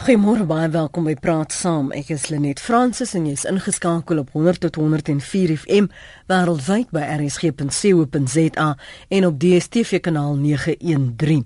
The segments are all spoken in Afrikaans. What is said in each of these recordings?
Goeiemôre baie welkom by Praat Saam. Ek is Lenet Fransis en jy's ingeskakel op 100 tot 104 FM wêreldwyd by rsg.co.za en op DStv kanaal 913.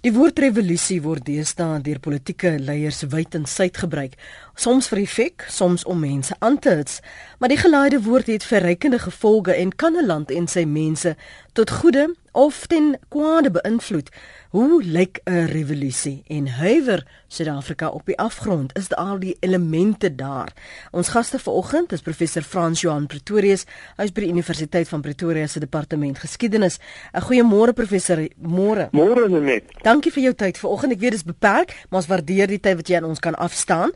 Die woord revolusie word deesdae deur politieke leiers wyd en suid gebruik, soms vir effek, soms om mense aan te hits, maar die gelaaide woord het verrykende gevolge en kan 'n land en sy mense tot goeie of ten kwade beïnvloed. Hoe lyk 'n revolusie en huiwer Suid-Afrika op die afgrond? Is daar al die elemente daar? Ons gaste vanoggend is professor Frans Johan Pretorius, hy is by die Universiteit van Pretoria se departement geskiedenis. 'n Goeiemôre professor, môre. Môre net. Dankie vir jou tyd vanoggend. Ek weet dit is beperk, maar ons waardeer die tyd wat jy aan ons kan afstaan.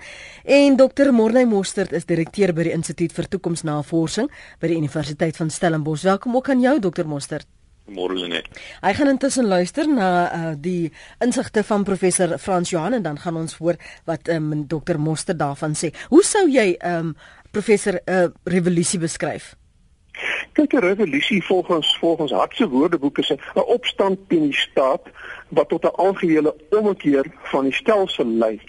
En Dr. Morney Mostert is direkteur by die Instituut vir Toekomsnavorsing by die Universiteit van Stellenbosch. Welkom ook aan jou Dr. Mostert. Môre Lenet. Hy gaan intussen luister na uh, die insigte van professor Frans Johan en dan gaan ons hoor wat um, ehm, Dr Moster daarvan sê. Hoe sou jy um, professor 'n uh, revolusie beskryf? Kyk, 'n revolusie volgens volgens Hartse Woordeboek is 'n opstand teen die staat wat tot 'n algehele omkeer van die stelsel lei.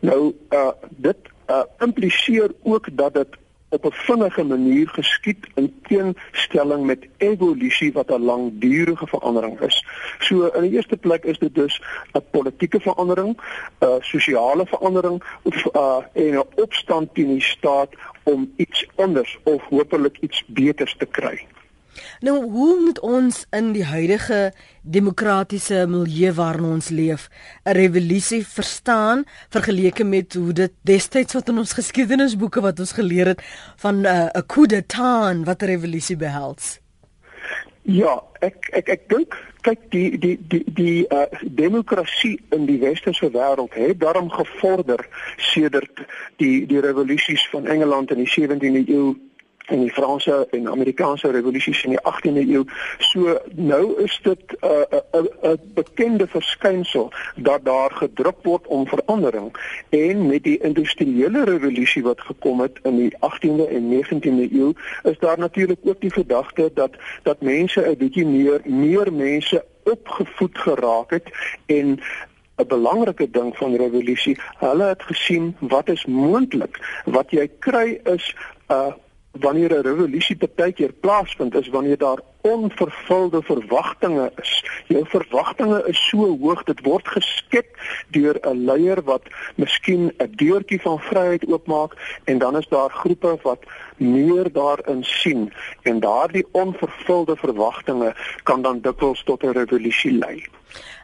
Nou uh dit uh impliseer ook dat dit op 'n vinnige manier geskied in teenstelling met evolusie wat 'n langdurige verandering is. So in die eerste plek is dit dus 'n politieke verandering, 'n sosiale verandering of uh, en 'n opstand teen die staat om iets anders of hopelik iets beters te kry. Nou, hoe moet ons in die huidige demokratiese milieu waarin ons leef 'n revolusie verstaan vergeleke met hoe dit destyds wat in ons geskiedenisboeke wat ons geleer het van eh, 'n uh, coup d'état wat 'n revolusie behels? Ja, ek ek ek dink kyk die die die die uh, demokrasie in die westerse wêreld het daarom gevorder sedert die die revolusies van Engeland in die 17de eeu en die Franse en Amerikaanse revolusies in die 18de eeu. So nou is dit 'n uh, 'n uh, 'n bekende verskynsel dat daar gedruk word om verandering en met die industriële revolusie wat gekom het in die 18de en 19de eeu is daar natuurlik ook die gedagte dat dat mense 'n bietjie meer meer mense opgevoed geraak het en 'n belangrike ding van revolusie, hulle het gesien wat is moontlik. Wat jy kry is 'n uh, wanneer 'n revolusie partykeer plaasvind is wanneer daar onvervulde verwagtinge is. Jou verwagtinge is so hoog dit word geskep deur 'n leier wat miskien 'n deurtjie van vryheid oopmaak en dan is daar groepe wat meer daarin sien en daardie onvervulde verwagtinge kan dan dikwels tot 'n revolusie lei.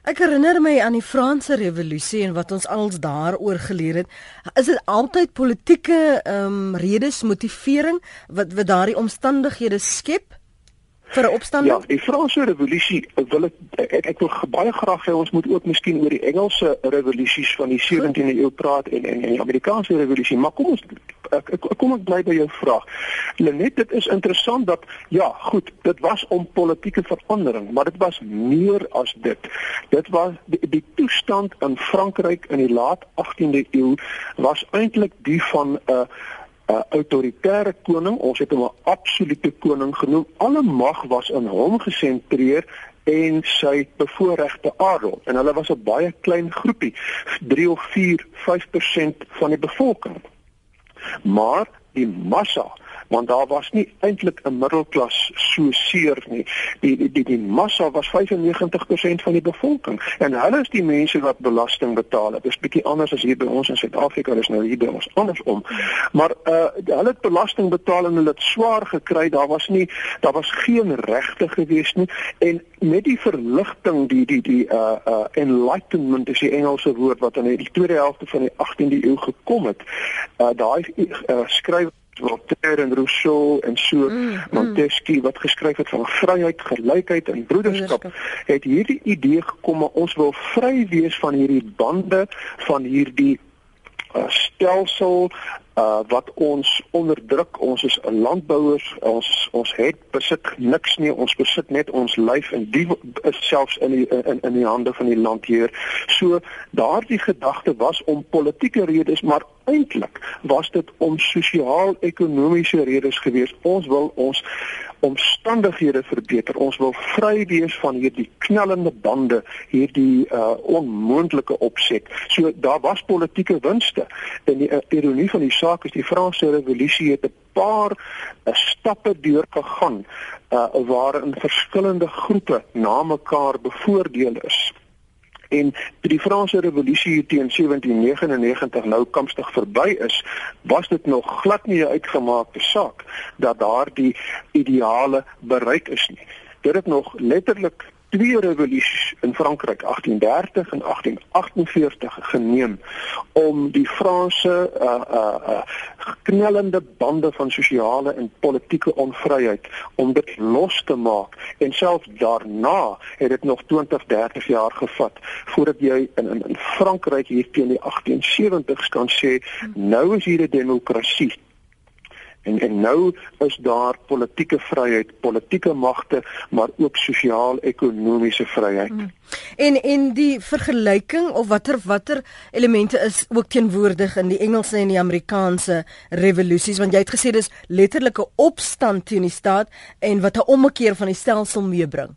Ek herinner my aan die Franse revolusie en wat ons als daaroor geleer het. Is dit altyd politieke ehm um, redes motivering wat wat daardie omstandighede skep? Vir 'n opstanding? Ja, die Franse revolusie wil ek ek, ek wil baie graag hê ons moet ook miskien oor die Engelse revolusies van die 17de eeu praat en en die Amerikaanse revolusie, maar kom ons ek, ek, kom ek bly by jou vraag. Lenet, dit is interessant dat ja, goed, dit was om politieke verandering, maar dit was meer as dit. Dit was die, die toestand in Frankryk in die laat 18de eeu was eintlik die van 'n uh, 'n autoritaire koning, ons het hom 'n absolute koning genoem. Alle mag was in hom gesentreer en sy bevoorregte adel en hulle was 'n baie klein groepie, 3 of 4, 5% van die bevolking. Maar die massa want daar was nie eintlik 'n middelklas so seer nie. Die die die, die massa was 95% van die bevolking en hulle is die mense wat belasting betaal. Dit is bietjie anders as hier by ons in Suid-Afrika, dis nou hier by ons andersom. Maar uh hulle het belasting betaal en hulle het swaar gekry. Daar was nie daar was geen regte gewees nie en met die verligting die die die uh uh enlightenment is die Engelse woord wat in die tweede helfte van die 18de eeu gekom het. Uh daai uh, skryf Voltaire en Rousseau en so mm, mm. Montesquieu wat geskryf het van vryheid, gelykheid en broederskap, het hierdie idee gekom dat ons wil vry wees van hierdie bande van hierdie uh, stelsel uh wat ons onderdruk ons is 'n landbouers. Ons ons het besit niks nie. Ons besit net ons lyf en die is selfs in die in in die hande van die landheer. So daardie gedagte was om politieke redes maar eintlik was dit om sosiaal-ekonomiese redes gewees. Ons wil ons omstandighede verbeter. Ons wil vry wees van hierdie knellende bande, hierdie uh onmoontlike opset. So daar was politieke winste. En die uh, ironie van die saak is die Franse revolusie het 'n paar uh, stappe deur gegaan uh waarin verskillende groepe na mekaar bevoordeel is. En toe die Franse revolusie teen 1799 nou kampstig verby is, was dit nog glad nie 'n uitgemaakte saak dat daardie ideale bereik is nie. Dit het nog letterlik twee revolusies in Frankryk 1830 en 1848 geneem om die Franse uh uh, uh knellende bande van sosiale en politieke onvryheid om dit los te maak. En selfs daarna het dit nog 20 30 jaar gevat voordat jy in in, in Frankryk hier teen die 1870s kan sê nou is hier 'n demokrasie En en nou is daar politieke vryheid, politieke magte, maar ook sosiaal-ekonomiese vryheid. Hmm. En en die vergelyking of watter watter elemente is ook teenwoordig in die Engelse en die Amerikaanse revolusies want jy het gesê dis letterlike opstand teen die staat en wat 'n ommekeer van die stelsel meebring.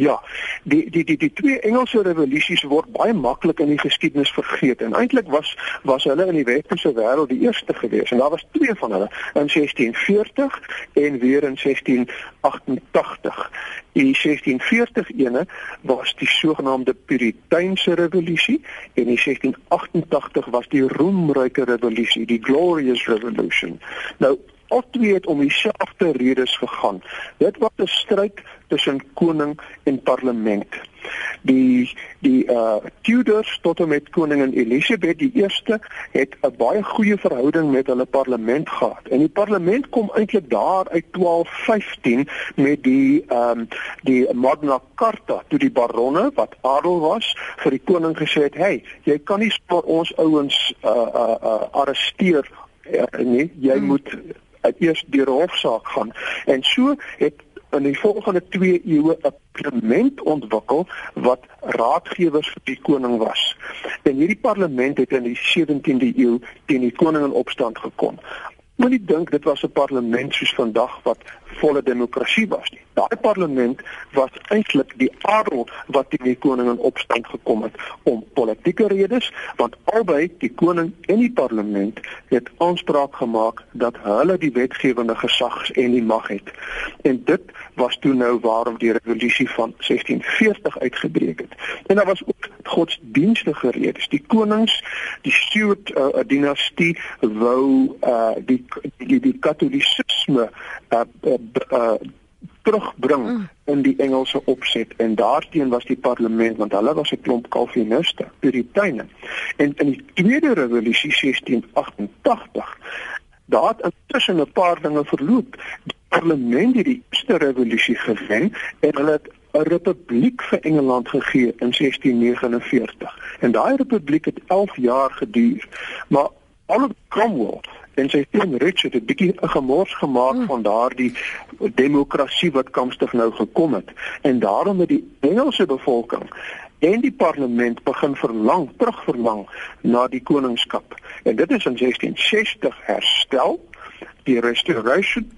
Ja, die die die die twee Engelse revolusies word baie maklik in die geskiedenis vergeet en eintlik was was hulle in die westerse wêreld die eerste gewees en daar was twee van hulle in 1640 en weer in 1688. Die 1640 ene was die sogenaamde Puriteinse revolusie en die 1688 was die roemryke revolusie, die Glorious Revolution. Nou al twee het om dieselfde redes gegaan. Dit was 'n stryd tussen koning en parlement. Die die uh Tudors tot en met koningin Elizabeth die eerste het 'n baie goeie verhouding met hulle parlement gehad. En die parlement kom eintlik daar uit 1215 met die ehm um, die Magna Carta toe die baronne wat adel was vir die koning gesê het: "Hey, jy kan nie vir ons ouens uh uh, uh arresteer uh, nie. Jy hmm. moet eers deur 'n hofsaak gaan. En so het in die volgende 2 eeue 'n parlement ontwikkel wat raadgewers vir die koning was. En hierdie parlement het in die 17de eeu teen die koning in opstand gekom. Moenie dink dit was 'n parlement soos vandag wat volle demokrasie was nie. Daai parlement was eintlik die adel wat teen die koning in opstand gekom het om politieke redes, want albei die koning en die parlement het aanspraak gemaak dat hulle die wetgewende gesag en die mag het. En dit was toe nou waarom die revolusie van 1640 uitgebreek het. En daar was ook godsdienstige redes. Die konings, die Stuart uh, dinastie wou uh, die die die katolisisme uh, uh, uh, terugbring mm. in die Engelse opset en daarteen was die parlement want hulle was 'n klomp Calviniste, Puriteine. En in die tweede revolusie 1688 daar het intussen 'n paar dinge verloop. Die parlement het die eerste revolusie gewen en hulle het 'n republiek vir Engeland gegee in 1649. En daai republiek het 11 jaar geduur. Maar Oliver Cromwell en sy seun Richard het bietjie 'n gemors gemaak mm. van daardie demokrasie wat kampstig nou gekom het en daarom het die Engelse bevolking en die parlement begin verlang terugverlang na die koningskap en dit is in 1660 herstel die restoration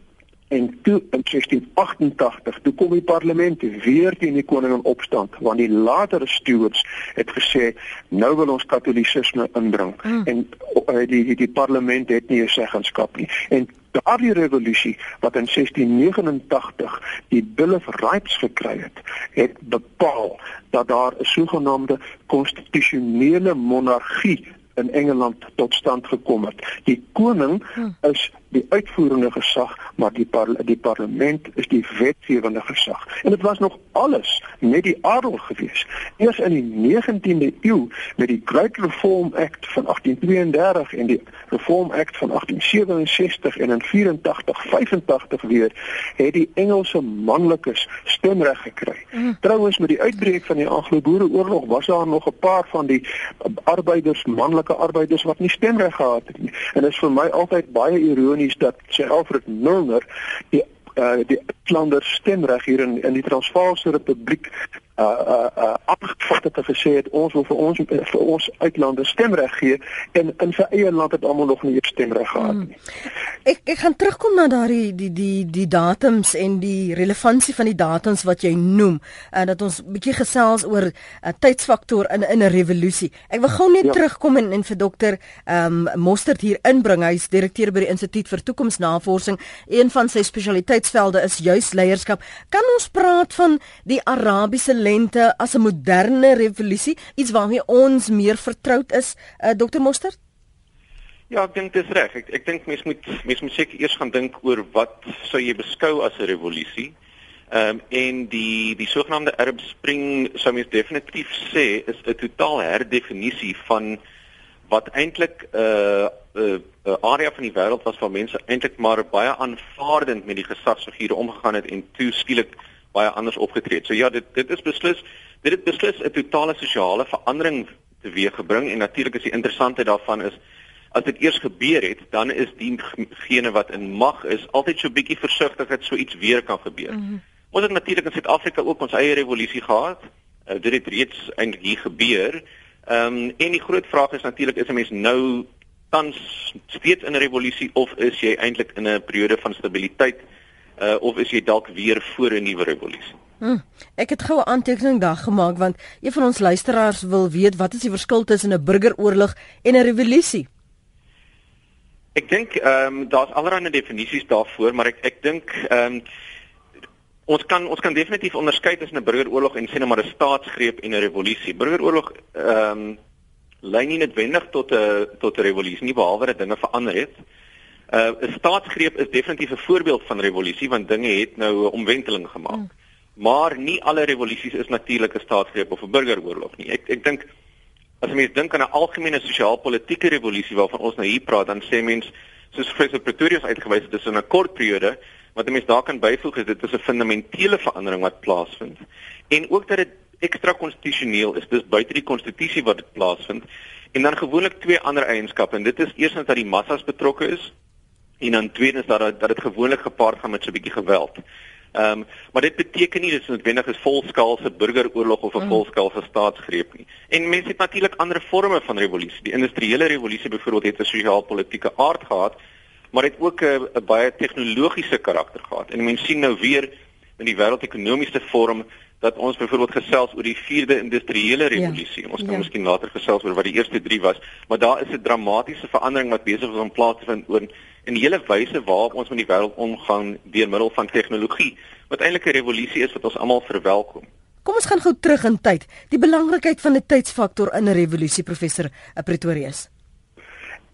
en toe in 1688 toe kom die parlement weer teen die koning in opstand want die latere stewards het gesê nou wil ons katolisisme inbring mm. en uh, die, die die parlement het nie 'n seggenskap nie en daardie revolusie wat in 1689 die Bill of Rights gekry het het bepaal dat daar 'n sogenaamde konstitusionele monargie in Engeland tot stand gekom het. Die koning hm. is die uitvoerende gesag, maar die par die parlement is die wetgewende gesag. En dit was nog alles met die adel gewees. Eers in die 19de eeu met die Great Reform Act van 1832 en die Reform Act van 1867 en in 84 85 weer het die Engelse manlikes stemreg gekry. Mm. Trouwens met die uitbreek van die Anglo-Boereoorlog was daar nog 'n paar van die arbeiders, manlike arbeiders wat nie stemreg gehad het nie. En dit is vir my altyd baie ironies dat Sir Alfred Milner die uh, die Flanders stemreg hier in in die Transvaalse Republiek uh uh, uh afgevat het en gesê het ons wil vir ons vir ons uitlanders stemreg gee en in sy eie land het almal nog nie stemreg gehad nie. Ek ek gaan terugkom na daardie die die die datums en die relevantie van die datums wat jy noem en dat ons bietjie gesels oor 'n uh, tydsfaktor in in 'n revolusie. Ek wil gou net ja. terugkom en en vir dokter ehm um, Mostert hier inbring. Hy's direkteur by die Instituut vir Toekomsnavorsing. Een van sy spesialiteitsvelde is juis leierskap. Kan ons praat van die Arabiese lente as 'n moderne revolusie, iets waarmee ons meer vertroud is, uh, dokter Mostert? Ja, ek dink dis reg. Ek ek dink mense moet mense moet seker eers gaan dink oor wat sou jy beskou as 'n revolusie. Ehm um, en die die sogenaamde Arab Spring sou mens definitief sê is 'n totaal herdefinisie van wat eintlik 'n uh, 'n uh, uh, area van die wêreld was waar mense eintlik maar baie aanvaardend met die gesagsfigure omgegaan het en toe skielik baie anders opgetree het. So ja, dit dit is beslis dit het beslis 'n totale sosiale verandering teweeggebring en natuurlik is die interessantheid daarvan is as dit eers gebeur het, dan is diegene wat in mag is altyd so bietjie versigtig dat so iets weer kan gebeur. Mm -hmm. Ons het natuurlik in Suid-Afrika ook ons eie revolusie gehad. Uh, dit het reeds eintlik hier gebeur. Ehm um, en die groot vraag is natuurlik is 'n mens nou tans steeds in 'n revolusie of is jy eintlik in 'n periode van stabiliteit uh, of is jy dalk weer voor 'n nuwe revolusie? Hmm, ek het gou 'n aantekening daar gemaak want een van ons luisteraars wil weet wat is die verskil tussen 'n burgeroorlog en 'n revolusie? Ek dink ehm um, daar's allerlei definisies daarvoor, maar ek ek dink ehm um, ons kan ons kan definitief onderskei tussen 'n burgeroorlog en sê net maar 'n staatsgreep en 'n revolusie. Burgeroorlog ehm um, lei nie noodwendig tot 'n tot 'n revolusie nie behalwe dat dinge verander het. Uh, 'n uh, staatsgreep is definitief 'n voorbeeld van revolusie want dinge het nou 'n omwenteling gemaak. Hmm. Maar nie alle revolusies is natuurlik 'n staatsgreep of 'n burgeroorlog nie. Ek ek dink As jy mens dink aan 'n algemene sosiaal-politieke revolusie waarvan ons nou hier praat, dan sê mens soos professor Pretorius uitgewys het, dis 'n kort periode wat 'n mens daar kan byvoeg is dit is 'n fundamentele verandering wat plaasvind. En ook dat dit ekstra konstitusioneel is, dis buite die konstitusie wat dit plaasvind. En dan gewoonlik twee ander eienskappe en dit is eerstens dat die massas betrokke is en dan tweedens dat dat dit gewoonlik gepaard gaan met so 'n bietjie geweld. Ehm um, maar dit beteken nie dit is noodwendig 'n volskaalse burgeroorlog of 'n mm. volskaalse staatsgreep nie. En mense het natuurlik ander forme van revolusie. Die industriële revolusie byvoorbeeld het 'n sosiaal-politieke aard gehad, maar het ook 'n baie tegnologiese karakter gehad. En mense sien nou weer in die wêreldekonomiese forum dat ons byvoorbeeld gesels oor die 4de industriële ja. revolusie. Ja. Ons kan ja. miskien later gesels oor wat die eerste 3 was, maar daar is 'n dramatiese verandering wat besig is om plaas te vind oor in die hele wyse waarop ons met die wêreld omgaan deur middel van tegnologie wat eintlik 'n revolusie is wat ons almal verwelkom. Kom ons gaan gou terug in tyd. Die belangrikheid van 'n tydsfaktor in 'n revolusie, professor Pretorius.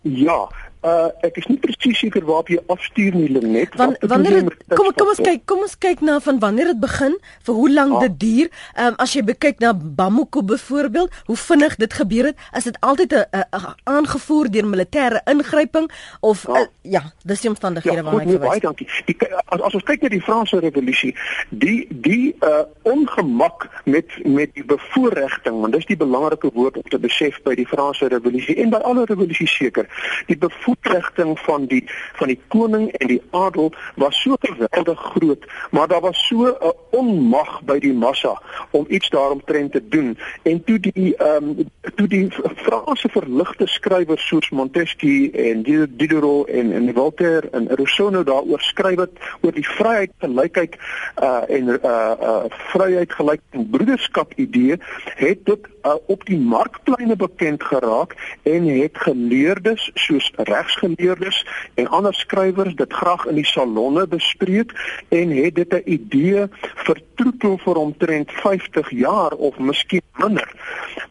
Ja, Uh ek is nie presies seker waarop jy afstuur nie Lenet. Wan, wanneer het, kom kom ons kyk, kom ons kyk na van wanneer dit begin, vir hoe lank ah. dit duur. Ehm um, as jy bekyk na Bamako byvoorbeeld, hoe vinnig dit gebeur het, is dit altyd 'n aangevoer deur militêre ingryping of ah. uh, ja, dis die omstandighede ja, waarna ek verwys. Baie dankie. Die, as, as ons kyk na die Franse revolusie, die die uh ongemak met met die bevoordiging, want dis die belangrike woord om te besef by die Franse revolusie en by alle revolusies seker. Die voetrigting van die van die koning en die adel was so geweldig groot, maar daar was so 'n onmag by die massa om iets daaromtrent te doen. En toe die ehm um, toe die Franse verligte skrywers soos Montesquieu en Diderot en en Voltaire en Rousseau nou daaroor skryf het oor die vryheid, gelykheid uh en uh uh vryheid, gelykheid en broederskap idee, het dit uh, op die markpleine bekend geraak en het geleerdes soos regsgeleerdes en ander skrywers dit graag in die salonne bespreek en het dit 'n idee vertroetel vir omtrent 50 jaar of miskien minder.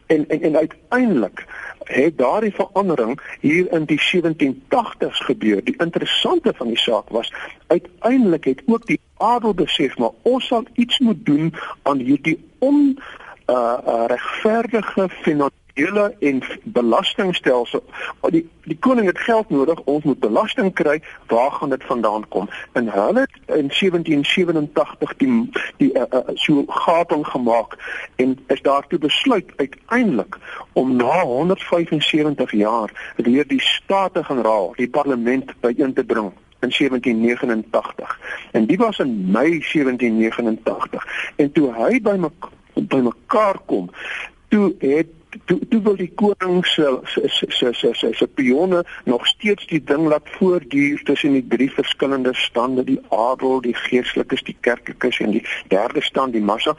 En en en uiteindelik het daardie verandering hier in die 1780s gebeur. Die interessante van die saak was uiteindelik het ook die adel besef maar ons sal iets moet doen aan hierdie on uh, uh regverdige finansiële en belastingstelsel. Die die koning het geld nodig, ons moet belasting kry. Waar gaan dit vandaan kom? En hulle het in 1787 die die uh, uh, so gating gemaak en is daartoe besluit uiteindelik om na 175 jaar weer die state generaal, die parlement byeen te bring in 1789 en dit was in Mei 1789 en toe hy by bymekaar kom toe het toe toe wil die koning se se se se se se pionne nog steeds die ding laat voortduur tussen die drie verskillende stande die adel die geestelikes die kerklikes en die derde stand die massa.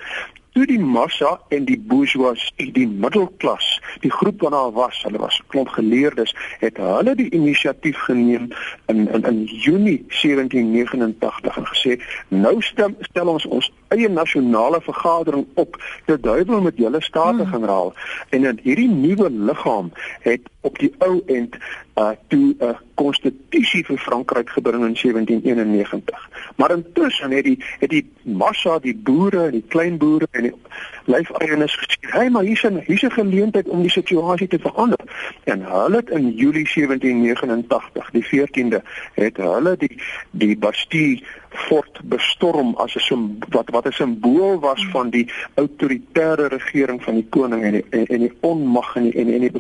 Toe die massa en die bourgeoisie die middelklas die groep wat daar was hulle was klomp geleerdes het hulle die inisiatief geneem in in in Junie 1789 en gesê nou stel, stel ons ons eie nasionale vergadering op te duiwel met julle staat-generaal hmm. en in hierdie nuwe liggaam het op die ou end uh toe 'n uh, konstitusie vir Frankryk gebring in 1791. Maar intussen het die het die massa, die boere, die kleinboere en die lyfeienaars gesê, "Hey, maar hier's 'n hier's 'n geleentheid om die situasie te verander." En hulle het in Julie 1789, die 14de, het hulle die die Bastille fort bestorm as 'n wat wat 'n simbool was van die autoritaire regering van die koning en die en, en die onmag en die en, en die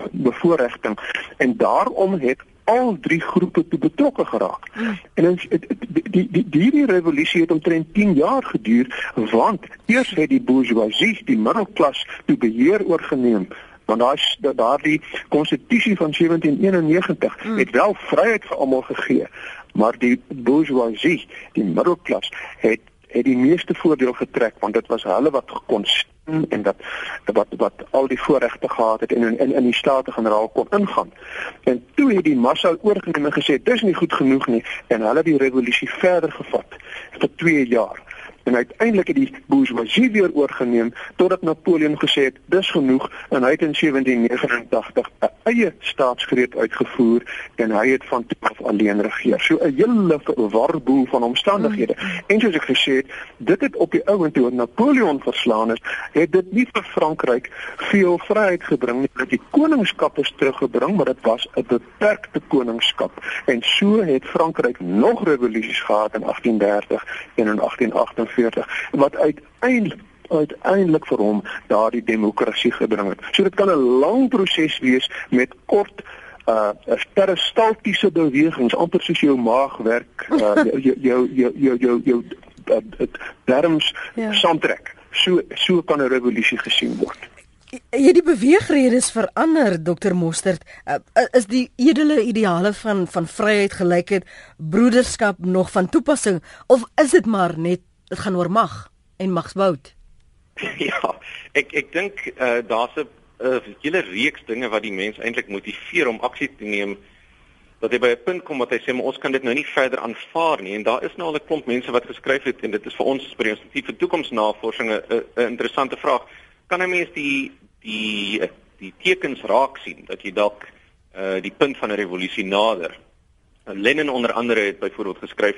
bevoordiging en daarom het al drie groepe te betrokke geraak. Hmm. En ons die die die die revolusie het omtrent 10 jaar geduur want eers het die bourgeoisie die middelklas te beheer oorgeneem want daai daardie konstitusie van 1791 hmm. het wel vryheid vir almal gegee maar die bourgeoisie, die middelklas het het die meeste voordeel getrek want dit was hulle wat gekon en dat wat wat al die voorregte gehad het en in in, in die staat-generaal kon ingaan. En toe het die massa oorgeneem en gesê dis nie goed genoeg nie en hulle het die revolusie verder gevat vir 2 jaar en uiteindelik het die bourgeoisie weer oorgeneem totdat Napoleon gesê het dis genoeg en hy het in 1789 'n eie staatsgreep uitgevoer en hy het van toe af alleen regeer. So 'n hele warboel van omstandighede. Mm. En soos ek gesê het, dit het op die ouend toe Napoleon verslaan is, het dit nie vir Frankryk veel vryheid gebring nie. Dat die koningskap is teruggebring, maar dit was 'n beperkte koningskap. En so het Frankryk nog revolusies gehad in 1830 en in 1848 1948 wat uiteindelik uiteindelik vir hom daardie demokrasie gebring het. So dit kan 'n lang proses wees met kort uh peristaltiese bewegings amper soos jou maag werk uh jou jou jou jou jou jou darms ja. saamtrek. So so kan 'n revolusie gesien word. Ja die beweegredes verander Dr Mostert uh, is die edele ideale van van vryheid gelykheid broederskap nog van toepassing of is dit maar net dit gaan oor mag en magsbout. Ja, ek ek dink uh, daar's 'n uh, hele reeks dinge wat die mens eintlik motiveer om aksie te neem dat hy by 'n punt kom wat hy sê maar ons kan dit nou nie verder aanvaar nie en daar is nou al 'n klomp mense wat geskryf het en dit is vir ons by die Instituut vir Toekomsnavorsing 'n interessante vraag. Kan 'n mens die die die tekens raak sien dat jy dalk uh, die punt van 'n revolusie nader? Lenin onder andere het byvoorbeeld geskryf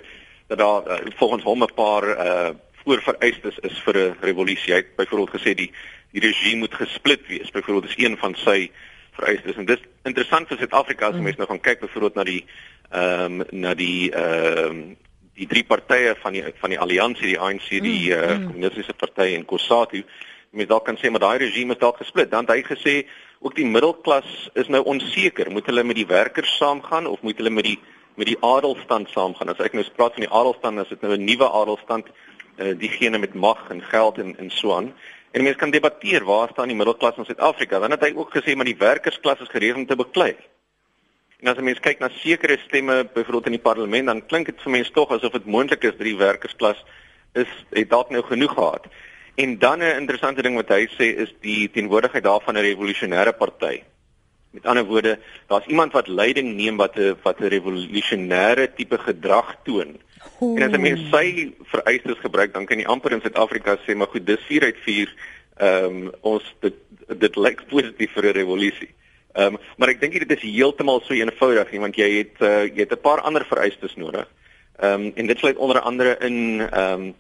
dat daar uh, volgens hom 'n paar uh voorvereistes is vir 'n revolusie. Hy het byvoorbeeld gesê die die regime moet gesplit wees. Byvoorbeeld is een van sy vereistes en dit is interessant vir Suid-Afrika as mm. mense nou gaan kyk byvoorbeeld na die ehm um, na die ehm um, die drie partye van die van die alliansie, die ANC, die mm. uh, kommunistiese party en COSATU. Mens dalk kan sê maar daai regime is dalk gesplit. Dan het hy gesê ook die middelklas is nou onseker. Moet hulle met die werkers saamgaan of moet hulle met die met die adelstand saamgaan. As ek nou praat van die adelstand, is dit nou 'n nuwe adelstand, uh, diegene met mag en geld en en so aan. En mense kan debatteer waar staan die middelklas in Suid-Afrika? Dan het hy ook gesê maar die werkersklas is gereed om te beklei. En as mense kyk na sekere stemme byvoorbeeld in die parlement, dan klink dit vir mense tog asof dit moontlik is dat die werkersklas is het dalk nou genoeg gehad. En dan 'n interessante ding wat hy sê is die teenwoordigheid daarvan 'n revolusionêre party. Met ander woorde, daar's iemand wat leiding neem wat 'n wat 'n revolusionêre tipe gedrag toon. Oeh. En as 'n mens sy vereistes gebruik, dan kan jy amper in Suid-Afrika sê, maar goed, dis 4 uit 4. Ehm um, ons dit dit lyk positief vir 'n revolusie. Ehm um, maar ek dink dit is heeltemal so eenvoudig nie, want jy het uh, jy het 'n paar ander vereistes nodig. Ehm um, en dit sluit onder andere in ehm um,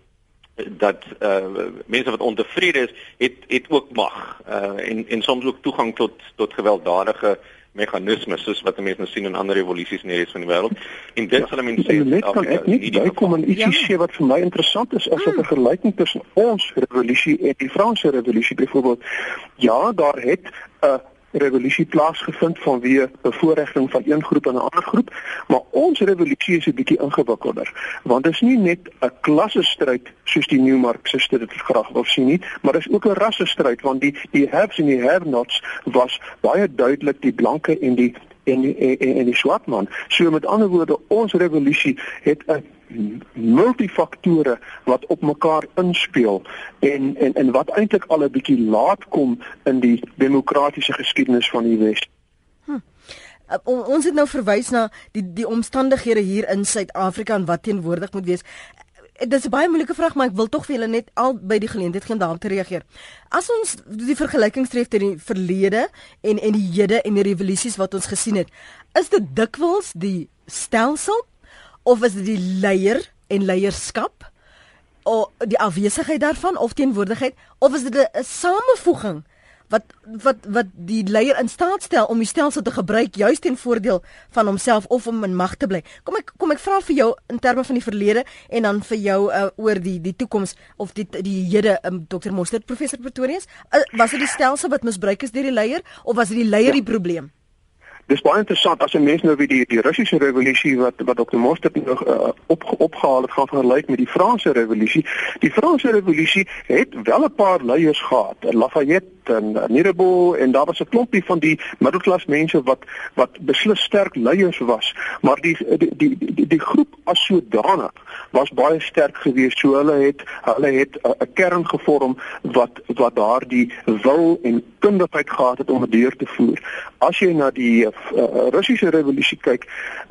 dat uh mense wat ontevrede is, het het ook mag uh en en soms ook toegang tot tot gewelddadige meganismes soos wat mense nou sien in ander revolusies in die res van die wêreld. En dit sal mense sê net kan ek nie bykom en ietsie ja. sê wat vir my interessant is as 'n hmm. vergelyking tussen ons revolusie en die Franse revolusie byvoorbeeld. Ja, daar het 'n uh, revolusie plaasgevind vanweë bevoordiging van een groep en 'n ander groep, maar ons revolusie is 'n bietjie ingewikkelder, want dit is nie net 'n klassestryd soos die nuwe marxiste dit graag wil sien nie, maar dit is ook 'n rassestryd want die die haves en die have-nots was baie duidelik die blanke en die en en en die swart man. So met ander woorde, ons revolusie het 'n multifaktore wat op mekaar inspel en en en wat eintlik al 'n bietjie laat kom in die demokratiese geskiedenis van die Wes. Hm. Uh, ons het nou verwys na die die omstandighede hier in Suid-Afrika en wat teenwoordig moet wees. Dit is 'n baie moeilike vraag, maar ek wil tog vir julle net al by die geleentheid gee om daarop te reageer. As ons die vergelyking tref tussen die verlede en en die hede en die revolusies wat ons gesien het, is dit dikwels die stelsel of is dit die leier en leierskap of die afwesigheid daarvan of teenwoordigheid of is dit 'n samevoeging wat wat wat die leier in staat stel om die stelsel te gebruik juis ten voordeel van homself of om in mag te bly. Kom ek kom ek vra vir jou in terme van die verlede en dan vir jou uh, oor die die toekoms of die die hede um, Dr. Mostert professor Pretorius, uh, was dit die stelsel wat misbruik is deur die leier of was dit die leier ja. die probleem? Dis baie interessant as 'n mens nou weer die die Russiese revolusie wat wat Dr. Mostert nog uh, op opgehaal het gaan vergelyk met die Franse revolusie. Die Franse revolusie het wel 'n paar leiers gehad. Lafayette en Mirabeau en daar was 'n klompie van die middelklas mense wat wat beslis sterk leiers was, maar die die die die, die groep as sodanig was baie sterk geweest. So hulle het hulle het 'n kern gevorm wat wat daardie wil en kundigheid gehad het om dit deur te voer. As jy na die uh, Russiese revolusie kyk,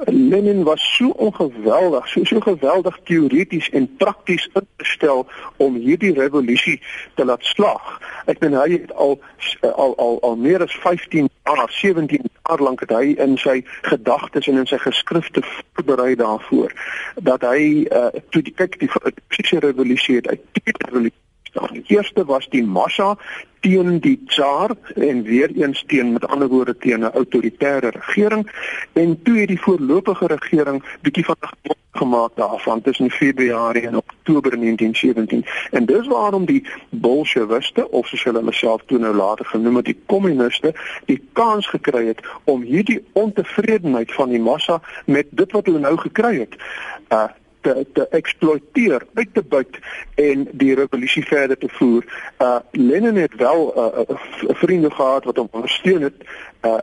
Lenin was so ongeweldig, so so geweldig teoreties en prakties ingestel om hierdie revolusie te laat slag. Ek meen hy het al al al, al meer as 15 jaar, 17 jaar lank het hy in sy gedagtes en in sy geskrifte voorberei daarvoor dat hy uh, toe die kyk die Russiese revolusie het uit die revolusie Die eerste was die massa teen die tsar en weer eens teen met ander woorde teen 'n autoritaire regering. En toe het die voorlopige regering bietjie van gemaak daarvan tussen Februarie en Oktober 1917 en dis waarom die bolsjewiste of soos hulle hulle self toe nou later genoem het die kommuniste die kans gekry het om hierdie ontevredenheid van die massa met dit wat hulle nou gekry het uh te te eksploiteer, uit te buit en die revolusie verder te voer. Uh Lenin het wel 'n uh, uh, vriende gehad wat hom ondersteun het, uh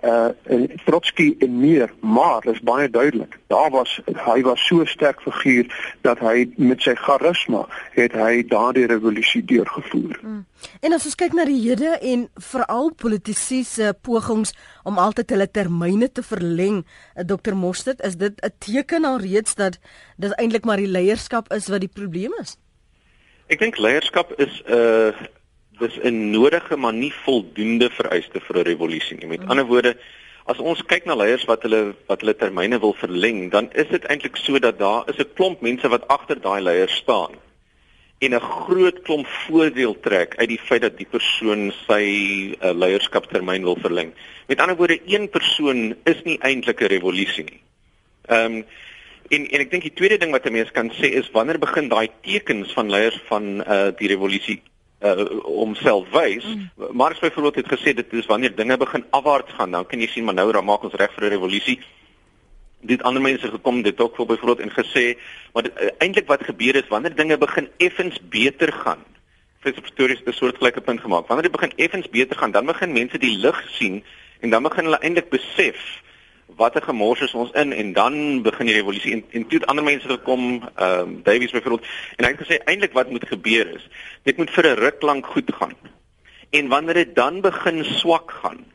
uh Trotsky en meer, maar dit is baie duidelik. Daar was hy was so sterk figuur dat hy met sy charisma het hy daardie revolusie deurgevoer. Mm. En as ons kyk na die hede en veral politici se pogings om altyd hulle termyne te verleng, eh, Dr. Mostert, is dit 'n teken alreeds dat dit eintlik maar die leierskap is wat die probleem is? Ek dink leierskap is 'n uh, dis 'n nodige maar nie voldoende vereiste vir 'n revolusie nie. Met mm. ander woorde, as ons kyk na leiers wat hulle wat hulle termyne wil verleng, dan is dit eintlik so dat daar is 'n klomp mense wat agter daai leiers staan en 'n groot klomp voordeel trek uit die feit dat die persoon sy uh, leierskaptermyn wil verleng. Met ander woorde, een persoon is nie eintlik 'n revolusie nie. Ehm um, en en ek dink die tweede ding wat 'n mens kan sê is wanneer begin daai tekens van leiers van uh, die revolusie uh, homself wys. Mm. Marx byvoorbeeld het gesê dit is wanneer dinge begin afwaarts gaan, dan kan jy sien maar nou raak ons reg vir 'n revolusie dit ander mense gekom dit ook voor byvoorbeeld en gesê maar uh, eintlik wat gebeur is wanneer dinge begin effens beter gaan Frits Pretorius het 'n soortgelyke punt gemaak wanneer dit begin effens beter gaan dan begin mense die lig sien en dan begin hulle eintlik besef watter gemors is ons in? En dan begin die revolusie en, en toe het ander mense gekom ehm um, Davies byvoorbeeld en hy het gesê eintlik wat moet gebeur is dit moet vir 'n ruk lank goed gaan. En wanneer dit dan begin swak gaan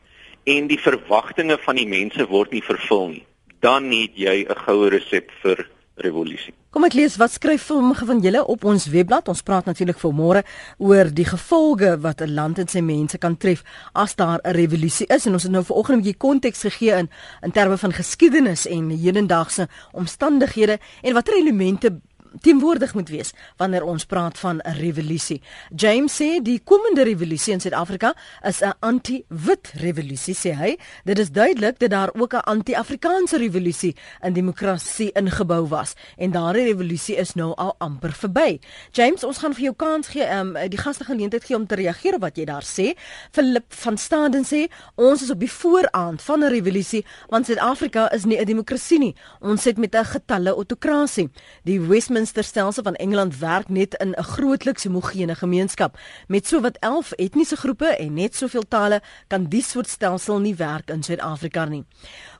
en die verwagtinge van die mense word nie vervul nie dan het jy 'n goue resep vir revolusie. Kom ek lees wat skryf sommige van julle op ons webblad. Ons praat natuurlik vanmôre oor die gevolge wat 'n land en sy mense kan tref as daar 'n revolusie is en ons het nou vanoggend 'n bietjie konteks gegee in in terme van geskiedenis en hedendaagse omstandighede en watter elemente teenwoordig moet wees wanneer ons praat van 'n revolusie. James sê die komende revolusie in Suid-Afrika is 'n anti-wit revolusie sê hy. Dit is duidelik dat daar ook 'n anti-Afrikaanse revolusie in demokrasie ingebou was en daardie revolusie is nou al amper verby. James, ons gaan vir jou kans gee um die gaste geleentheid gee om te reageer op wat jy daar sê. Philip van Staden sê ons is op die vooraand van 'n revolusie want Suid-Afrika is nie 'n demokrasie nie. Ons sit met 'n getalle autokrasie. Die Westminster stelsel van Engeland werk net in 'n grootliks homogene gemeenskap met sowat 11 etniese groepe en net soveel tale kan die soort stelsel nie werk in Suid-Afrika nie.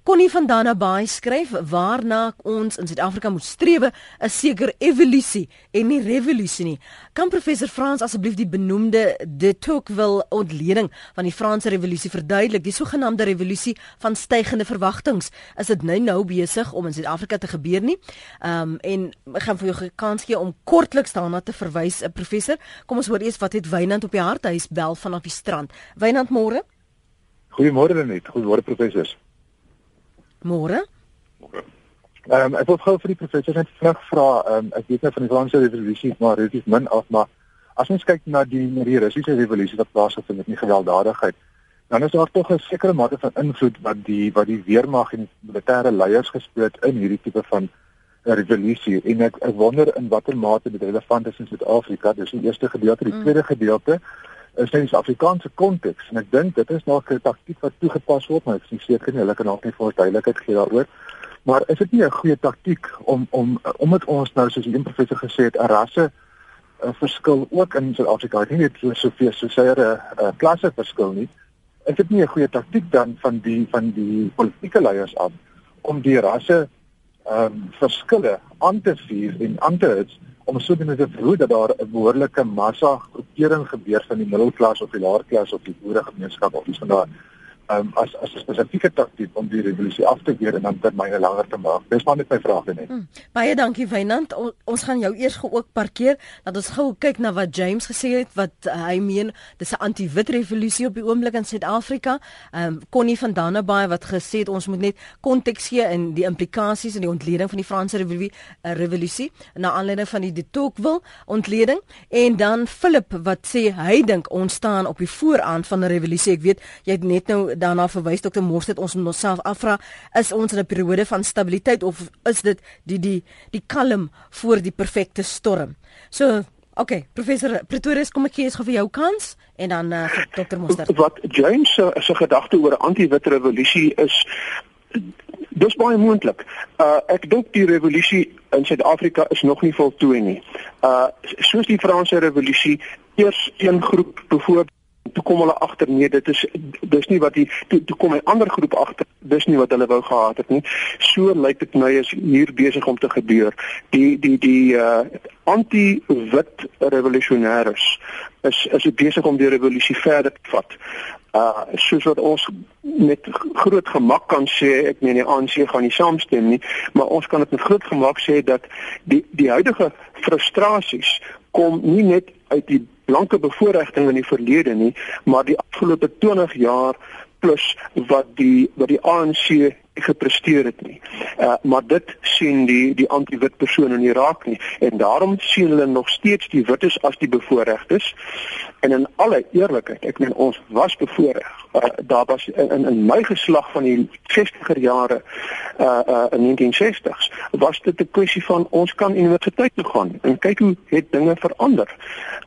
Connie van Dannabaai skryf waarna ons in Suid-Afrika moet strewe 'n seker evolusie en nie revolusie nie. Kan professor Frans asseblief die benoemde de Tocqueville ontleding van die Franse revolusie verduidelik, die sogenaamde revolusie van stygende verwagtinge? Is dit nou nou besig om in Suid-Afrika te gebeur nie? Ehm um, en ek gaan vir jou 'n kans gee om kortliks daarna te verwys, 'n professor. Kom ons hoor eers wat het Wynand op die hart. Hy is bel vanaf die strand. Wynand, môre. Goeiemôre net. Goeiemôre professors. Môre. Môre. Ehm um, ek wil gou vir die professor net vinnig vra, ehm um, ek weet nou van die Franse revolusie maar relatief min af, maar as ons kyk na die na die Russiese revolusie wat plaasgevind het met die gewelddadigheid, dan is daar tog 'n sekere mate van invloed wat die wat die weermag en militêre leiers gespeel het in hierdie tipe van revolusie en ek ek wonder in watter mate dit relevant is in Suid-Afrika. Dis die eerste gedeelte, die mm. tweede gedeelte is in die Afrikaanse konteks en ek dink dit is nog 'n taktiek wat toegepas word, maar ek is seker nie hulle kan dalk net vir ons duidelikheid gee daaroor. Maar is dit nie 'n goeie taktiek om om omdat ons nou soos die een professor gesê het, 'n rasse 'n verskil ook in Suid-Afrika, nie net so soveel so sê 'n klasse verskil nie. Is dit nie 'n goeie taktiek dan van die van die politieke leiers af om die rasse ehm um, verskille aan te vier en aan te hits om sodoende te verhoed dat daar 'n behoorlike massa groepering gebeur van die middelklas of die laerklas of die boeregemeenskap of iets van daardie um, as as 'n spesifieke taktiek om die revolusie af te weer en dan termyne langer te maak. Dis maar net my vraag net. Hmm. Baie dankie Wynand. O, ons gaan jou eers ook parkeer dat ons gou kyk na wat James gesê het wat uh, hy meen dis 'n anti-wit revolusie op die oomblik in Suid-Afrika. Ehm um, Connie van Dannebaai wat gesê het ons moet net konteks gee in die implikasies en die ontleding van die Franse revolusie uh, revolusie na aanleiding van die de Tocqueville ontleding en dan Philip wat sê hy dink ons staan op die vooraand van 'n revolusie. Ek weet jy het net nou daarna verwys Dr. Mors het ons onsself afvra is ons in 'n periode van stabiliteit of is dit die die die kalm voor die perfekte storm. So Oké, okay, professor Pretorius, kom ek gee eens gou vir jou kans en dan uh, Dr. Mostert. Wat James se se gedagte oor 'n anti-wit revolusie is dis baie moontlik. Uh ek dink die revolusie in Suid-Afrika is nog nie voltooi nie. Uh soos die Franse revolusie eers een groep byvoorbeeld toe kom hulle agter nee dit is dis nie wat die toe, toe kom 'n ander groep agter dis nie wat hulle wou gehad het nie. So lyk dit nou is hier besig om te gebeur. Die die die uh anti-wit revolusionêers is is besig om die revolusie verder te vat. Uh soos wat ons met groot gemak kan sê ek meen die ANC gaan nie saamstem nie maar ons kan dit met groot gemak sê dat die die huidige frustrasies kom nie net uit die blanke bevoordiging in die verlede nie, maar die afgelope 20 jaar plus wat die wat die ANC gepresteer het nie. Uh maar dit sien die die anti-wit persone in Irak nie en daarom sien hulle nog steeds die wites as die bevoordeeldes. En in alle eerlikheid, ek meen ons was bevoordeel. Uh, daar was in in, in my geslag van die 60er jare uh uh in 1960s was dit 'n kwessie van ons kan universiteit toe gaan en kyk hoe het dinge verander.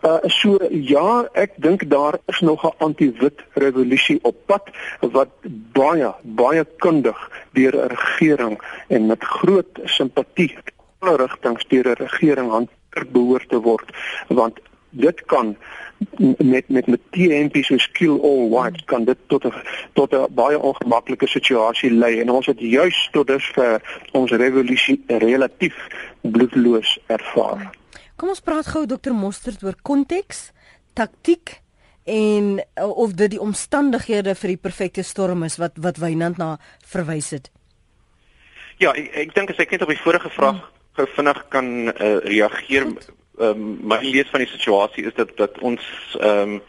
Uh so ja, ek dink daar is nog 'n anti-wit revolusie op pad wat baie baie kundig deur 'n regering en met groot simpatie alle rigtings deur 'n regering hanteer behoort te word want dit kan met met met TMP so skill all white kan dit tot 'n tot 'n baie ongemaklike situasie lei en ons het juis tot dusver ons revolusie relatief bloedloos ervaar. Kom ons praat gou dokter Mostert oor konteks, taktiek en uh, of dit die omstandighede vir die perfekte storm is wat wat Wynand na verwys het. Ja, ek, ek dink as ek net op die vorige vraag hmm. gou vinnig kan uh, reageer, ehm um, my lees van die situasie is dat dat ons ehm um,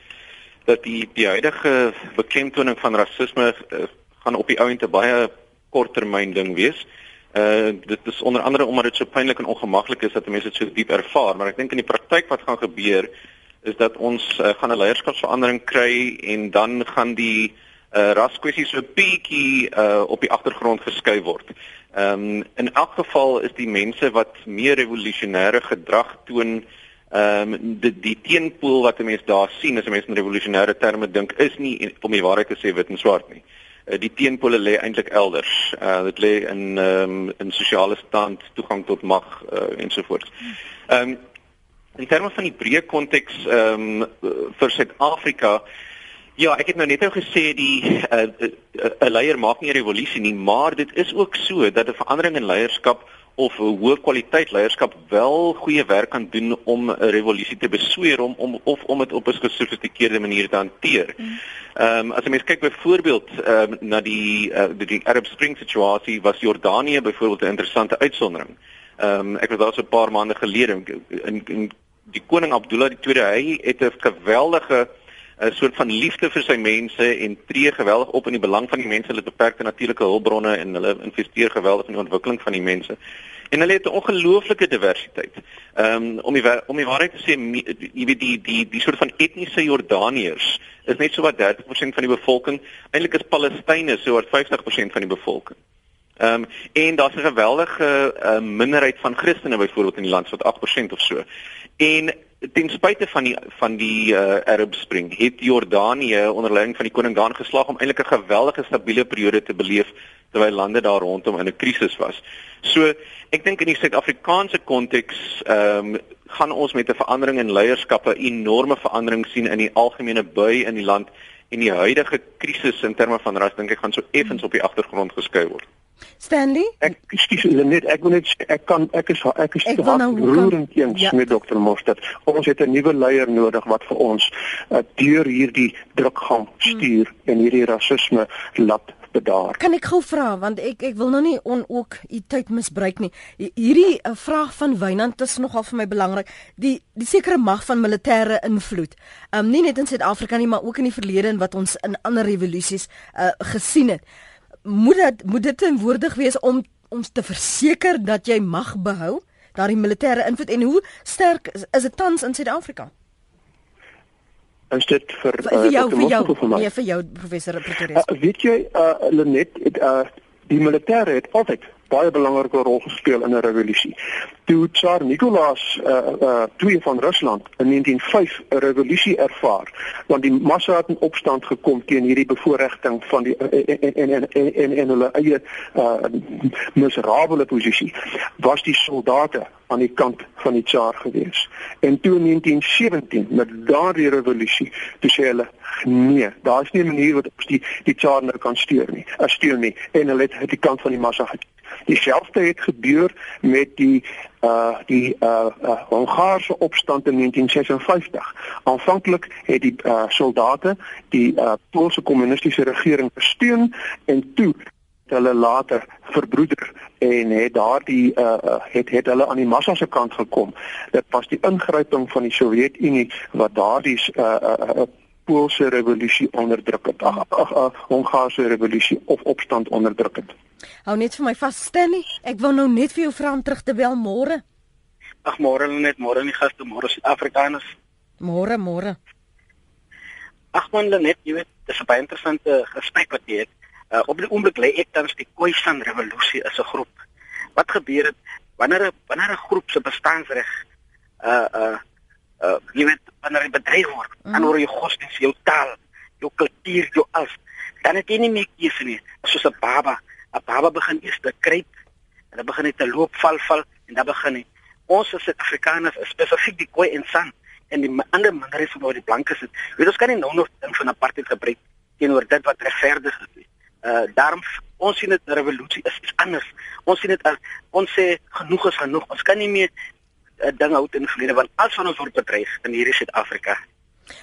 dat die die huidige beklemtoning van rasisme uh, gaan op die ou en te baie korttermyn ding wees. Uh dit is onder andere omdat dit so pynlik en ongemaklik is dat mense dit so diep ervaar, maar ek dink in die praktyk wat gaan gebeur is dat ons uh, gaan 'n leierskapsverandering kry en dan gaan die uh raskwessies so bietjie uh op die agtergrond geskuif word. Ehm um, in elk geval is die mense wat meer revolusionêre gedrag toon ehm um, die die teenpool wat 'n mens daar sien as 'n mens in revolusionêre terme dink is nie om die waarheid te sê wit en swart nie. Uh, die teenpole lê eintlik elders. Uh dit lê in ehm um, in sosiale stand, toegang tot mag uh, ensovoorts. Ehm um, in terme van die breë konteks ehm um, vir Suid-Afrika Ja, ek het nou net nou gesê die 'n uh, uh, uh, leier maak nie 'n revolusie nie, maar dit is ook so dat 'n verandering in leierskap of 'n hoë kwaliteit leierskap wel goeie werk kan doen om 'n revolusie te besweer om om of om dit op 'n gesofistikeerde manier te hanteer. Mm. Ehm um, as jy mens kyk byvoorbeeld ehm um, na die uh, die, die Arab Spring situasie was Jordanië byvoorbeeld 'n interessante uitsondering. Ehm um, ek was daar so 'n paar maande gelede in, in die koning Abdullah II hy het 'n geweldige 'n soort van liefde vir sy mense en tree geweldig op in die belang van die mense, hulle beperkte natuurlike hulpbronne en hulle investeer geweldig in die ontwikkeling van die mense. En hulle het 'n ongelooflike diversiteit. Ehm um, om die om die waarheid te sê, jy weet die die die soort van etniese Jordaniërs is net so wat 30% van die bevolking. Eintlik is Palestynë so wat 50% van die bevolking. Ehm um, en daar's 'n geweldige uh, minderheid van Christene byvoorbeeld in die land so wat 8% of so. En ten spyte van die van die uh, Arab Spring het Jordanië onder leiding van die koning daar geslaag om eintlik 'n geweldige stabiele periode te beleef terwyl lande daar rondom in 'n krisis was. So ek dink in die Suid-Afrikaanse konteks ehm um, gaan ons met 'n verandering in leierskappe enorme verandering sien in die algemene bui in die land en die huidige krisis in terme van ras dink ek gaan so effens op die agtergrond geskuif word. Stanley? Ek ekskuus net, ek wil net ek kan ek is ek is ek nou roerend eens ja. met dokter Mostert. Ons het 'n nuwe leier nodig wat vir ons uh, deur hierdie druk gaan stuur hmm. en hierdie rasisme laat bedaar. Kan ek gou vra want ek ek wil nou nie on ook u tyd misbruik nie. Hierdie uh, vraag van Wynand is nogal vir my belangrik. Die die sekere mag van militêre invloed. Um nie net in Suid-Afrika nie, maar ook in die verlede en wat ons in ander revolusies uh, gesien het moet dit moet dit teenwoordig wees om ons te verseker dat jy mag behou daardie militêre invloed en hoe sterk is, is dit tans in Suid-Afrika? Is dit vir vir, vir jou vir jou vir, nee, vir jou professor Pretorius? Uh, weet jy uh, Lenet uh, die militêre het altyd baie belangrike rol gespeel in 'n revolusie. Toe Tsar Nikolaas uh uh twee van Rusland in 1905 'n revolusie ervaar, want die massa het in opstand gekom teen hierdie bevoordiging van die en en en en, en, hulle eie uh miserabele posisie, was die soldate aan die kant van die Tsar gewees. En toe in 1917 met daardie revolusie, toe sê hulle nee, daar's nie 'n manier wat ons die die Tsar nou kan stuur nie. As stuur nie en hulle het die kant van die massa gekies. Dieselfde het gebeur met die uh die uh, uh Hongaarse opstand in 1956. Aanvanklik het die uh soldate die uh Poolse kommunistiese regering gesteun en toe hulle later verbroeder en het daardie uh het het hulle aan die massa se kant gekom. Dit was die ingryping van die Sowjetunie wat daardie uh, uh, uh Poolse revolusie onderdruk het. Ag ag Hongaarse revolusie of opstand onderdruk het. Hou net vir my vas, Stanley. Ek wou nou net vir jou vra om terug te bel môre. Ag môre net, môre nie gaste, môre Suid-Afrikaners. Môre, môre. Ag man, net, jy weet, dis 'n baie interessante gesprek wat jy het. Uh, op die oomblik lê ek tans die Khoisan revolusie as 'n groep. Wat gebeur het wanneer 'n wanneer 'n groep se bestaansreg uh uh uh jy weet wanneer dit bedreig word, mm. dan word jou godsdienst, jou taal, jou kultuur, jou alles, dan het jy nie meer keuse nie. Soos 'n baba 'n baba begin eers te kruip en dan begin hy te loop val val en dan begin hy. Ons as Suid-Afrikaners spesifiek die Khoi en San en die ander minderhede van die blankes het weet ons kan nie nou nog ding van apartheid gebruik teenoor dit wat regverdig is uh daarom ons sien dit 'n revolusie is iets anders. Ons sien dit as ons sê genoeg is genoeg. Ons kan nie meer uh, ding hou in vrede want as van ons word bedreig in hierdie Suid-Afrika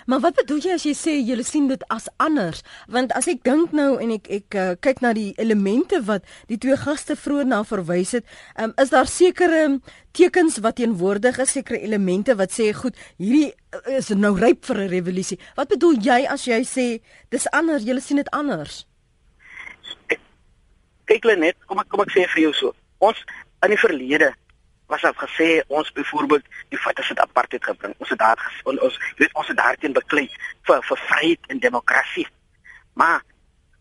Maar wat bedoel jy as jy sê jy sien dit as anders? Want as ek dink nou en ek ek uh, kyk na die elemente wat die twee gaste vroeër na verwys het, um, is daar sekere tekens wat teenwoordig is, sekere elemente wat sê goed, hierdie eh, is nou ryp vir 'n revolusie. Wat bedoel jy as jy sê dis anders, jy sien dit anders? Kyk hulle net, kom ek kom ek sê vir jou so. Ons in die verlede was dit gesê ons byvoorbeeld die feit dat dit apartheid gebring. Ons het daar ons, ons weet ons het daarteen beklei vir vir vryheid en demokrasie. Maar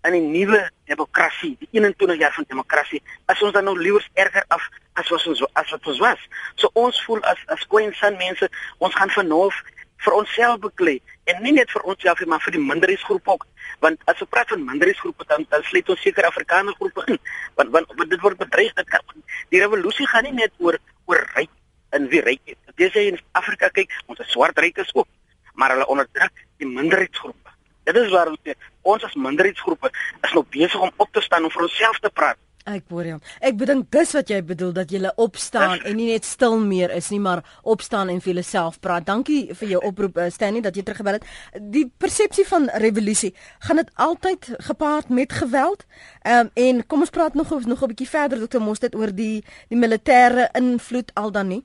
in die nuwe demokrasie, die 21 jaar van demokrasie, is ons dan nou liewer erger af as wat ons as wat ons was. So ons voel as as Queen Sun mense, ons gaan vernof vir onsself beklei en nie net vir onsself nie, maar vir die minderheidsgroep ook. Want as ons praat van minderheidsgroepe dan dan sluit ons seker Afrikaner groepe in. Want want dit word bedreig dit kan die revolusie gaan nie net oor oor ryk en wie ryk is. Dis in Afrika kyk, ons is swart rykes ook, maar hulle onderdruk die minderheidsgroepe. Dit is waar ons ons as minderheidsgroepe is nou besig om op te staan om vir onsself te praat. Ek hoor jou. Ek bedink dis wat jy bedoel dat jy opstaan en nie net stil meer is nie, maar opstaan en vir jouself praat. Dankie vir jou oproep uh, Stanley dat jy teruggebel het. Die persepsie van revolusie, gaan dit altyd gepaard met geweld? Ehm um, en kom ons praat nog nog 'n bietjie verder Dr. Mostert oor die die militêre invloed al dan nie.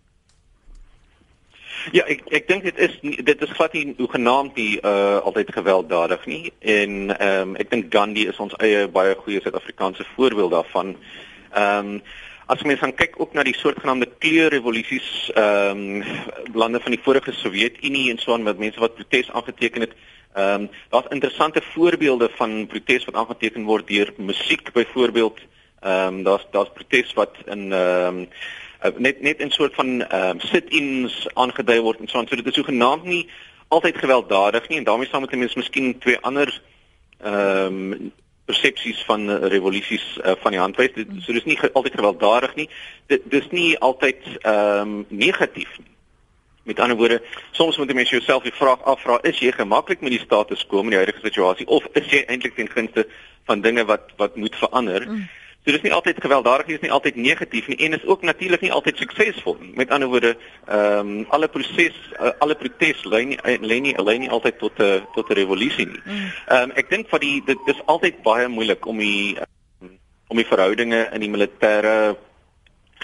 Ja, ek ek dink dit is dit is glad nie hoegenaamd nie uh altyd gewelddadig nie en ehm um, ek dink Gandhi is ons eie baie goeie Suid-Afrikaanse voorbeeld daarvan. Ehm um, as mens gaan kyk ook na die soortgenaamde kleurrevolusies ehm um, lande van die vorige Sowjetunie en so aan met mense wat protes aangeteken het. Ehm um, daar's interessante voorbeelde van protes wat aangeteken word deur musiek byvoorbeeld. Ehm um, daar's daar's protes wat in ehm um, uh, net net in soort van ehm um, sit-ins aangedui word en so aan. So dit is so genaamd nie altyd gewelddadig nie en daarmee saam met mense miskien twee ander ehm um, persepsies van uh, revolusies uh, van die handwys. Dit so dis nie ge altyd gewelddadig nie. Dit dis nie altyd ehm um, negatief nie. Met ander woorde, soms moet jy mens jouself die vraag afvra, is jy gemaklik met die status quo in die huidige situasie of is jy eintlik ten gunste van dinge wat wat moet verander? Mm. So dis nie altyd gewelddadig nie, dis nie altyd negatief nie en is ook natuurlik nie altyd suksesvol nie. Met ander woorde, ehm um, alle proses uh, alle protes lei nie eh, lei nie lei nie altyd tot 'n uh, tot 'n revolusie nie. Mm. Ehm um, ek dink vir die dit is altyd baie moeilik om die um, om die verhoudinge in die militêre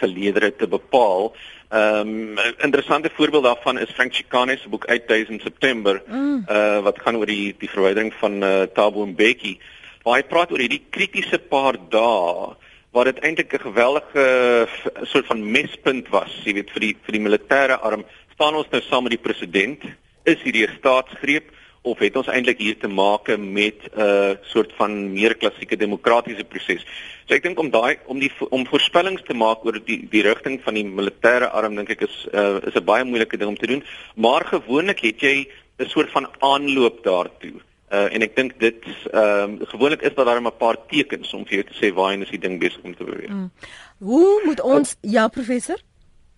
geleedere te bepaal. Ehm um, interessante voorbeeld daarvan is Frank Chikane se boek 8000 September mm. uh wat gaan oor die die verwydering van uh, Thabo Mbeki waar hy praat oor hierdie kritiese paar dae waar dit eintlik 'n geweldige soort van mespunt was, jy weet vir die vir die militêre arm. Staan ons nou saam met die president? Is hierdie 'n staatsgreep of het ons eintlik hier te maak met 'n uh, soort van meer klassieke demokratiese proses? So ek dink om daai om die om voorspellings te maak oor die die rigting van die militêre arm dink ek is uh, is 'n baie moeilike ding om te doen, maar gewoonlik het jy 'n soort van aanloop daartoe. Uh, en ek dink dit ehm uh, gewoonlik is daar dan 'n paar tekens om vir jou te sê waarheen is die ding besig om te beweeg. Mm. Hoe moet ons ja professor?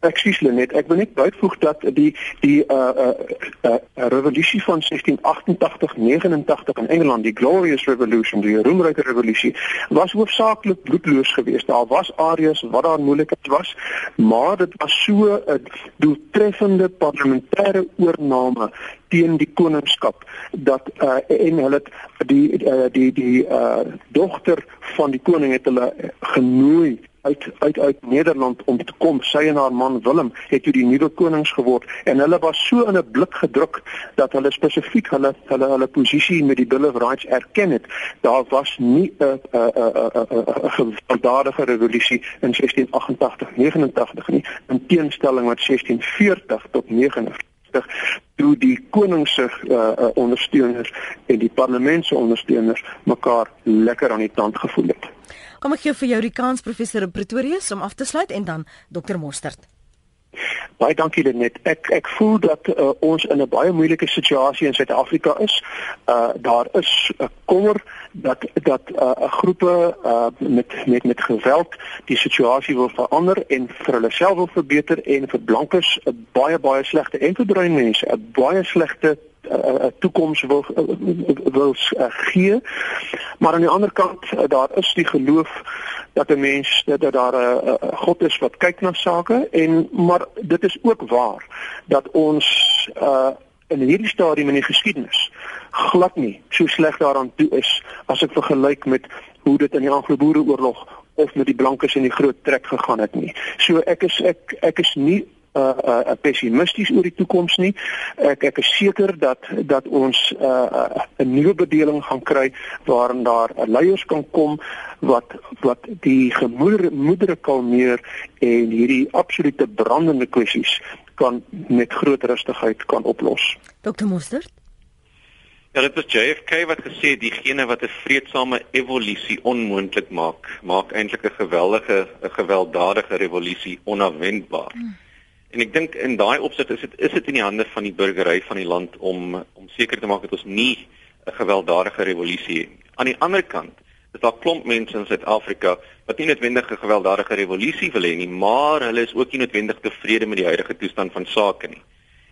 Ekskuus net, ek wil net byvoeg dat die die uh uh, uh revolusie van 1688-89 in Engeland, die Glorious Revolution, die roemryke revolusie, was hoofsaaklik bloedloos geweest. Daar was areas wat daar moeilikheid was, maar dit was so 'n doeltreffende parlementêre oorname teen die koningskap dat uh, en hulle die uh, die die uh, dogter van die koning het hulle genooi uit uit uit Nederland om te kom. Sy en haar man Willem het toe die nuwe konings geword en hulle was so in 'n blik gedruk dat hulle spesifiek hulle hulle hulle posisie met die Bill of Rights erken het. Daar was nie 'n 'n 'n 'n gewelddadige revolusie in 1688 89 nie in teenstelling met 1640 tot 49 toe die koning se uh, uh, ondersteuners en die parlement se ondersteuners mekaar lekker aan die tand gevoel het. Kom ek gee vir jou die kans professor in Pretoria om af te sluit en dan dokter Mostert. Baie dankie Lenet. Ek ek voel dat uh, ons in 'n baie moeilike situasie in Suid-Afrika is. Uh daar is 'n uh, kommer dat dat 'n uh, groepe uh met met met geweld die situasie wil verander en vir hulle self wil verbeter en vir blankes 'n baie baie slegte en vir bruin mense 'n baie slegte 'n toekoms wil wil uh, gee. Maar aan die ander kant uh, daar is die geloof dat 'n mens dat, dat daar 'n God is wat kyk na sake en maar dit is ook waar dat ons uh in hierdie stadium in die geskiedenis glad nie so sleg daaraan toe is as ek vergelyk met hoe dit in die Anglo-Boereoorlog of met die blankes in die groot trek gegaan het nie. So ek is ek ek is nie uh, uh pessimisties oor die toekoms nie. Ek ek is seker dat dat ons 'n uh, 'n nuwe bedeling gaan kry waarin daar leiers kan kom wat wat die gemoedere kalmeer en hierdie absolute brandende kwessies kan met groot rustigheid kan oplos. Dr. Mostert Ja, dit was JFK wat gesê het diegene wat 'n vredesame evolusie onmoontlik maak, maak eintlik 'n geweldige 'n gewelddadige revolusie onafwendbaar. Hmm. En ek dink in daai opsig is dit is dit in die hande van die burgery van die land om om seker te maak dat ons nie 'n gewelddadige revolusie het. Aan die ander kant is daar klomp mense in Suid-Afrika wat nie noodwendig 'n gewelddadige revolusie wil hê nie, maar hulle is ook nie noodwendig tevrede met die huidige toestand van sake nie.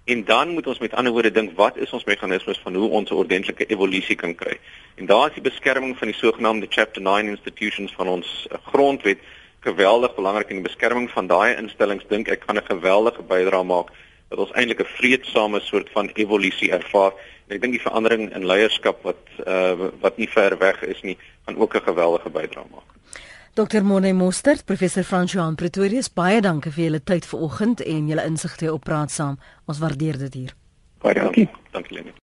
En dan moet ons met ander woorde dink wat is ons meganismes van hoe ons 'n ordentlike evolusie kan kry. En daar is die beskerming van die sogenaamde Chapter 9 institutions van ons uh, grondwet geweldig belangrik in die beskerming van daai instellings dink ek kan 'n geweldige bydrae maak dat ons eintlik 'n vredesame soort van evolusie ervaar. En ek dink die verandering in leierskap wat uh, wat nie ver weg is nie, kan ook 'n geweldige bydrae maak. Dr. Mone Mostert, professor François Pretorius, baie dankie vir julle tyd vanoggend en julle insigte op praat saam. Ons waardeer dit hier. Baie dankie. Dankie Lenie.